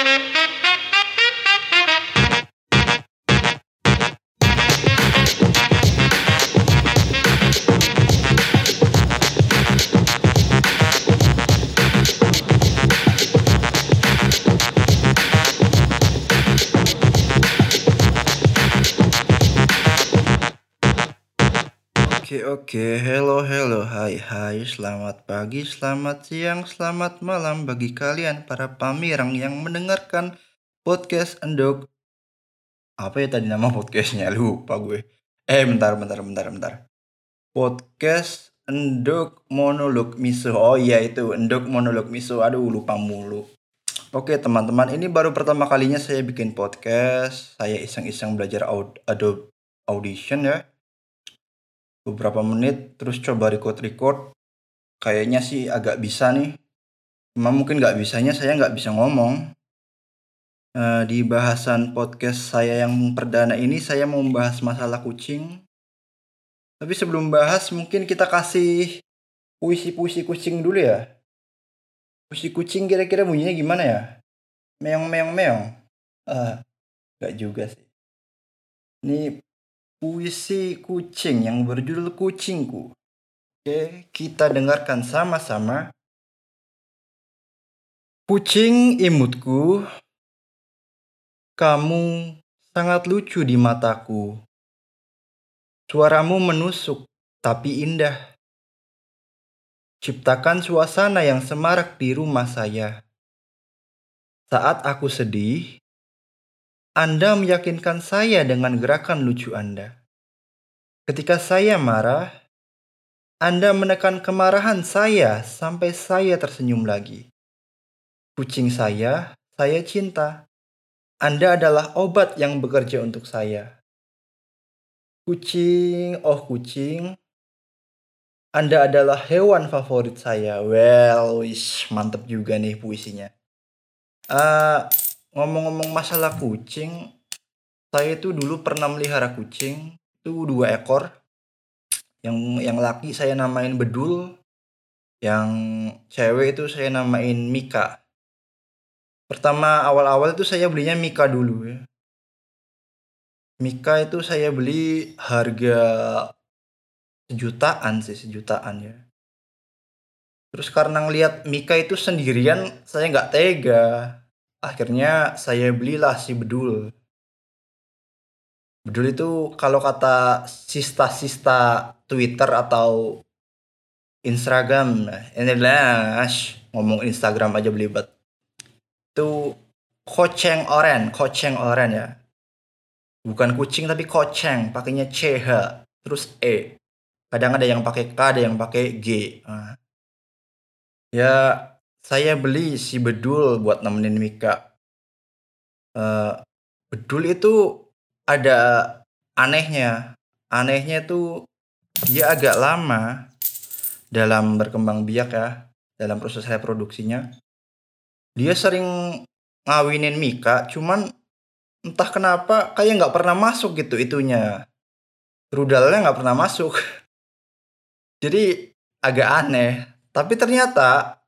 Oke oke, hello hello, hai hai, selamat pagi, selamat siang, selamat malam bagi kalian para pamirang yang mendengarkan podcast Endok. Apa ya tadi nama podcastnya? Lupa gue. Eh bentar bentar bentar bentar. Podcast Endok Monolog Miso. Oh iya itu Endok Monolog Miso. Aduh lupa mulu. Oke teman-teman, ini baru pertama kalinya saya bikin podcast. Saya iseng-iseng belajar Adobe Audition ya beberapa menit terus coba record-record. Kayaknya sih agak bisa nih. Cuma mungkin nggak bisanya saya nggak bisa ngomong. Uh, di bahasan podcast saya yang perdana ini saya mau membahas masalah kucing. Tapi sebelum bahas mungkin kita kasih puisi-puisi kucing dulu ya. Puisi kucing kira-kira bunyinya gimana ya? Meong meong meong. Uh, nggak juga sih. Ini puisi kucing yang berjudul Kucingku. Oke, kita dengarkan sama-sama. Kucing imutku, kamu sangat lucu di mataku. Suaramu menusuk tapi indah. Ciptakan suasana yang semarak di rumah saya. Saat aku sedih, anda meyakinkan saya dengan gerakan lucu Anda. Ketika saya marah, Anda menekan kemarahan saya sampai saya tersenyum lagi. Kucing saya, saya cinta. Anda adalah obat yang bekerja untuk saya. Kucing, oh kucing, Anda adalah hewan favorit saya. Well, wish, mantep juga nih puisinya. Uh, ngomong-ngomong masalah kucing, saya itu dulu pernah melihara kucing itu dua ekor. Yang yang laki saya namain Bedul, yang cewek itu saya namain Mika. Pertama awal-awal itu saya belinya Mika dulu ya. Mika itu saya beli harga sejutaan sih sejutaan ya. Terus karena ngelihat Mika itu sendirian, saya nggak tega Akhirnya saya belilah si bedul. Bedul itu kalau kata sista-sista Twitter atau Instagram, ini lah ngomong Instagram aja belibet. Itu koceng oren, koceng oren ya. Bukan kucing tapi koceng, pakainya CH, terus E. Kadang ada yang pakai K, ada yang pakai G. Nah. Ya saya beli si bedul buat nemenin Mika. Uh, bedul itu ada anehnya. Anehnya itu dia agak lama dalam berkembang biak ya, dalam proses reproduksinya. Dia sering ngawinin Mika, cuman entah kenapa kayak nggak pernah masuk gitu itunya. Rudalnya nggak pernah masuk. Jadi agak aneh. Tapi ternyata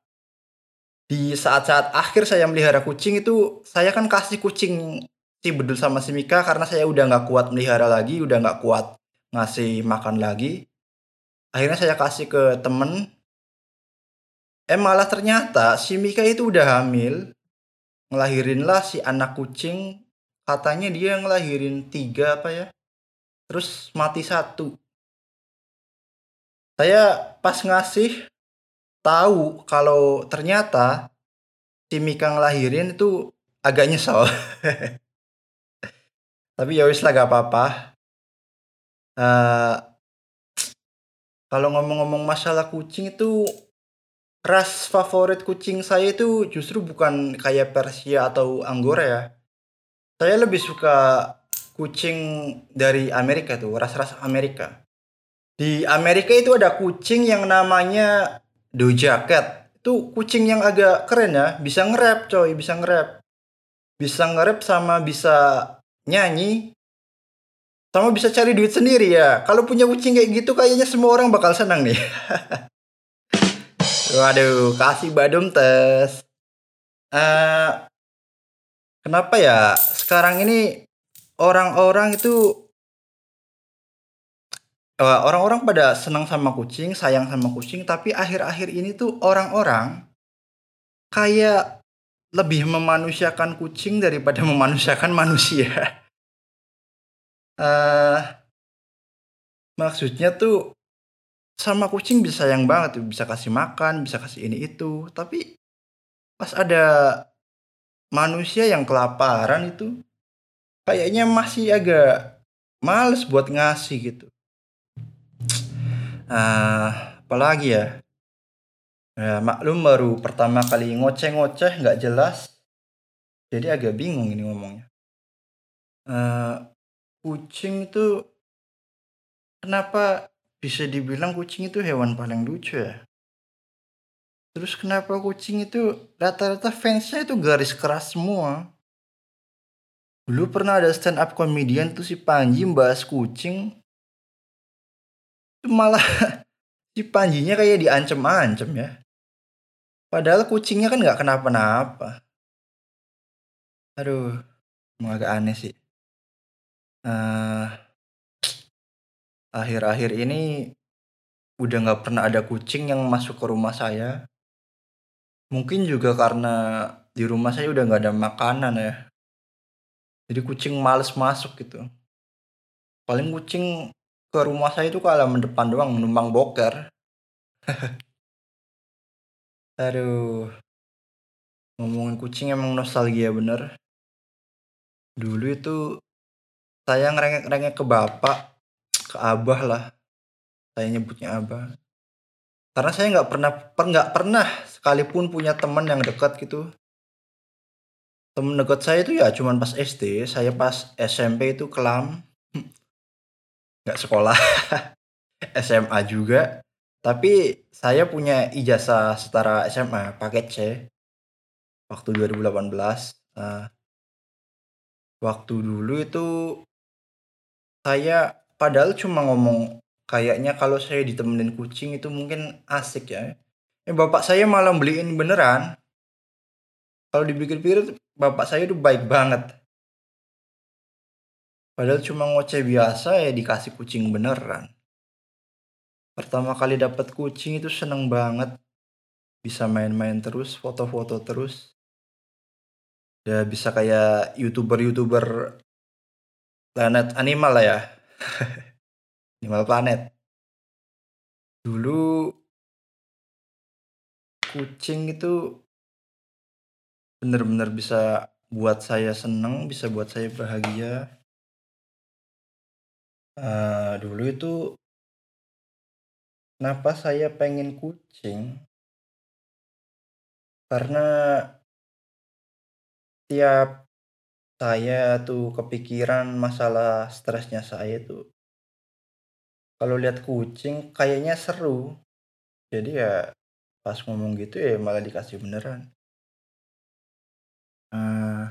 di saat-saat akhir saya melihara kucing itu saya kan kasih kucing si bedul sama si Mika karena saya udah nggak kuat melihara lagi udah nggak kuat ngasih makan lagi. Akhirnya saya kasih ke temen. Eh malah ternyata si Mika itu udah hamil ngelahirin lah si anak kucing. Katanya dia ngelahirin tiga apa ya terus mati satu. Saya pas ngasih tahu kalau ternyata si Mika ngelahirin itu agak nyesel. Tapi ya wis lah gak apa-apa. Uh, kalau ngomong-ngomong masalah kucing itu ras favorit kucing saya itu justru bukan kayak Persia atau Angora ya. Saya lebih suka kucing dari Amerika tuh, ras-ras Amerika. Di Amerika itu ada kucing yang namanya Doja Cat. Itu kucing yang agak keren ya. Bisa nge-rap coy. Bisa nge-rap. Bisa nge-rap sama bisa nyanyi. Sama bisa cari duit sendiri ya. Kalau punya kucing kayak gitu kayaknya semua orang bakal senang nih. Waduh kasih badum tes uh, kenapa ya? Sekarang ini orang-orang itu eh, orang-orang pada senang sama kucing, sayang sama kucing, tapi akhir-akhir ini tuh orang-orang kayak lebih memanusiakan kucing daripada memanusiakan manusia. Eh maksudnya tuh sama kucing bisa sayang banget bisa kasih makan, bisa kasih ini itu, tapi pas ada manusia yang kelaparan itu kayaknya masih agak males buat ngasih gitu. Ah, apalagi ya? Ya, maklum baru pertama kali ngoceh-ngoceh nggak jelas, jadi agak bingung ini ngomongnya. Eh, kucing itu kenapa bisa dibilang kucing itu hewan paling lucu ya? Terus kenapa kucing itu rata-rata fansnya itu garis keras semua? Dulu pernah ada stand up comedian tuh si Panji bahas kucing, malah si Panjinya kayak diancem-ancem ya. Padahal kucingnya kan nggak kenapa-napa. Aduh, emang agak aneh sih. Eh, akhir-akhir ini udah nggak pernah ada kucing yang masuk ke rumah saya. Mungkin juga karena di rumah saya udah nggak ada makanan ya. Jadi kucing males masuk gitu. Paling kucing ke rumah saya itu ke halaman depan doang numpang boker. Aduh. Ngomongin kucing emang nostalgia bener. Dulu itu saya ngerengek-rengek ke bapak, ke abah lah. Saya nyebutnya abah. Karena saya nggak pernah nggak pernah sekalipun punya teman yang dekat gitu. Temen dekat saya itu ya cuman pas SD, saya pas SMP itu kelam. Nggak sekolah. SMA juga. Tapi saya punya ijazah setara SMA paket C waktu 2018. Nah, waktu dulu itu saya padahal cuma ngomong kayaknya kalau saya ditemenin kucing itu mungkin asik ya. Eh bapak saya malah beliin beneran. Kalau dipikir-pikir bapak saya itu baik banget. Padahal cuma ngoceh biasa ya dikasih kucing beneran. Pertama kali dapat kucing itu seneng banget. Bisa main-main terus, foto-foto terus. Ya bisa kayak youtuber-youtuber planet animal lah ya. animal planet. Dulu kucing itu bener-bener bisa buat saya seneng, bisa buat saya bahagia. Uh, dulu itu kenapa saya pengen kucing? Karena tiap saya tuh kepikiran masalah stresnya saya tuh kalau lihat kucing kayaknya seru. Jadi ya pas ngomong gitu ya malah dikasih beneran. Uh,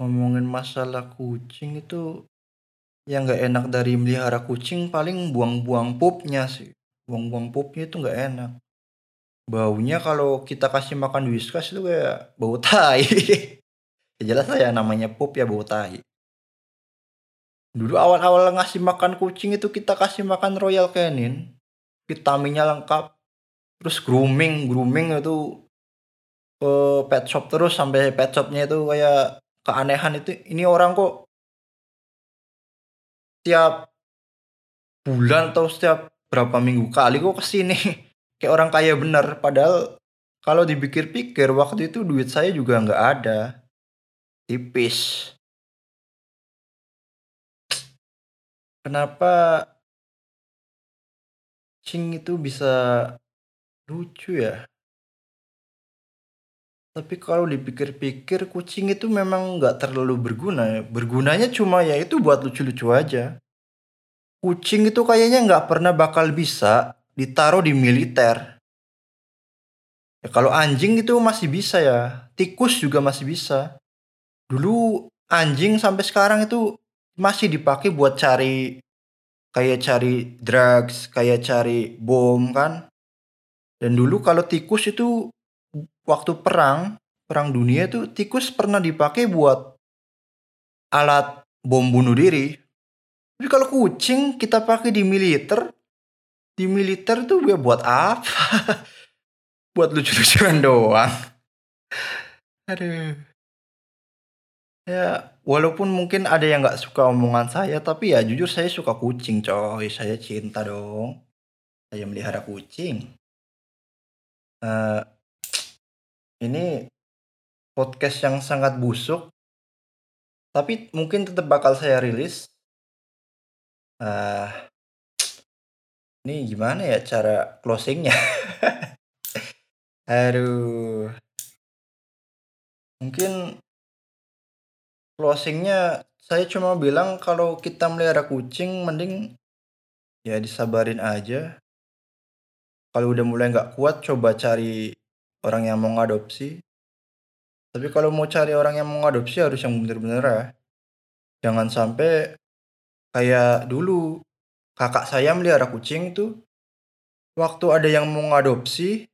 ngomongin masalah kucing itu yang nggak enak dari melihara kucing paling buang-buang pupnya sih. Buang-buang pupnya itu nggak enak. Baunya kalau kita kasih makan whiskas itu kayak bau tai. ya jelas lah ya namanya pup ya bau tai. Dulu awal-awal ngasih makan kucing itu kita kasih makan Royal Canin. Vitaminnya lengkap. Terus grooming, grooming itu ke pet shop terus sampai pet shopnya itu kayak keanehan itu ini orang kok setiap bulan atau setiap berapa minggu kali kok ke sini. Kayak orang kaya bener padahal kalau dipikir-pikir waktu itu duit saya juga nggak ada. Tipis. Kenapa Cing itu bisa lucu ya tapi kalau dipikir-pikir kucing itu memang nggak terlalu berguna ya. Bergunanya cuma ya itu buat lucu-lucu aja. Kucing itu kayaknya nggak pernah bakal bisa ditaruh di militer. Ya kalau anjing itu masih bisa ya. Tikus juga masih bisa. Dulu anjing sampai sekarang itu masih dipakai buat cari kayak cari drugs, kayak cari bom kan. Dan dulu kalau tikus itu waktu perang, perang dunia tuh tikus pernah dipakai buat alat bom bunuh diri. Tapi kalau kucing kita pakai di militer, di militer tuh gue buat apa? buat lucu-lucuan doang. Aduh. Ya, walaupun mungkin ada yang nggak suka omongan saya, tapi ya jujur saya suka kucing, coy. Saya cinta dong. Saya melihara kucing. Uh, ini podcast yang sangat busuk, tapi mungkin tetap bakal saya rilis. Uh, ini gimana ya cara closingnya? Aduh. Mungkin closingnya saya cuma bilang kalau kita melihara kucing mending ya disabarin aja. Kalau udah mulai nggak kuat coba cari orang yang mau ngadopsi. Tapi kalau mau cari orang yang mau ngadopsi harus yang bener-bener ya. Jangan sampai kayak dulu kakak saya melihara kucing tuh waktu ada yang mau ngadopsi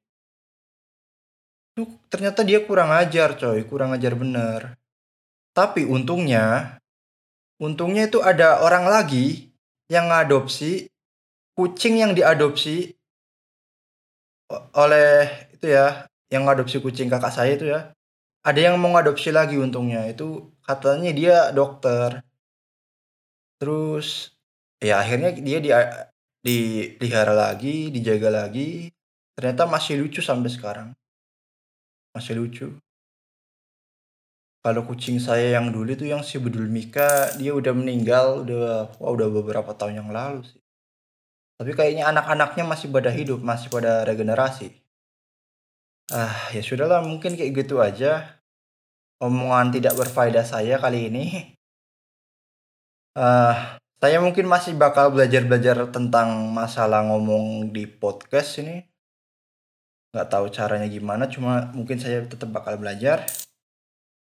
tuh ternyata dia kurang ajar coy, kurang ajar bener. Tapi untungnya, untungnya itu ada orang lagi yang ngadopsi kucing yang diadopsi oleh itu ya, yang ngadopsi kucing kakak saya itu ya. Ada yang mau ngadopsi lagi untungnya, itu katanya dia dokter. Terus ya akhirnya dia di dipelihara lagi, dijaga lagi. Ternyata masih lucu sampai sekarang masih lucu kalau kucing saya yang dulu itu yang si Bedul Mika dia udah meninggal udah wah udah beberapa tahun yang lalu sih tapi kayaknya anak-anaknya masih pada hidup masih pada regenerasi ah ya sudahlah mungkin kayak gitu aja. Omongan tidak berfaedah saya kali ini. Uh, saya mungkin masih bakal belajar-belajar tentang masalah ngomong di podcast ini. Nggak tahu caranya gimana cuma mungkin saya tetap bakal belajar.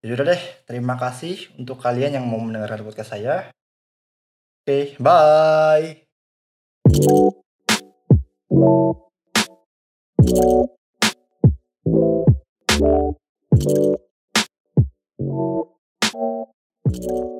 Ya udah deh terima kasih untuk kalian yang mau mendengarkan podcast saya. Oke bye Thank you.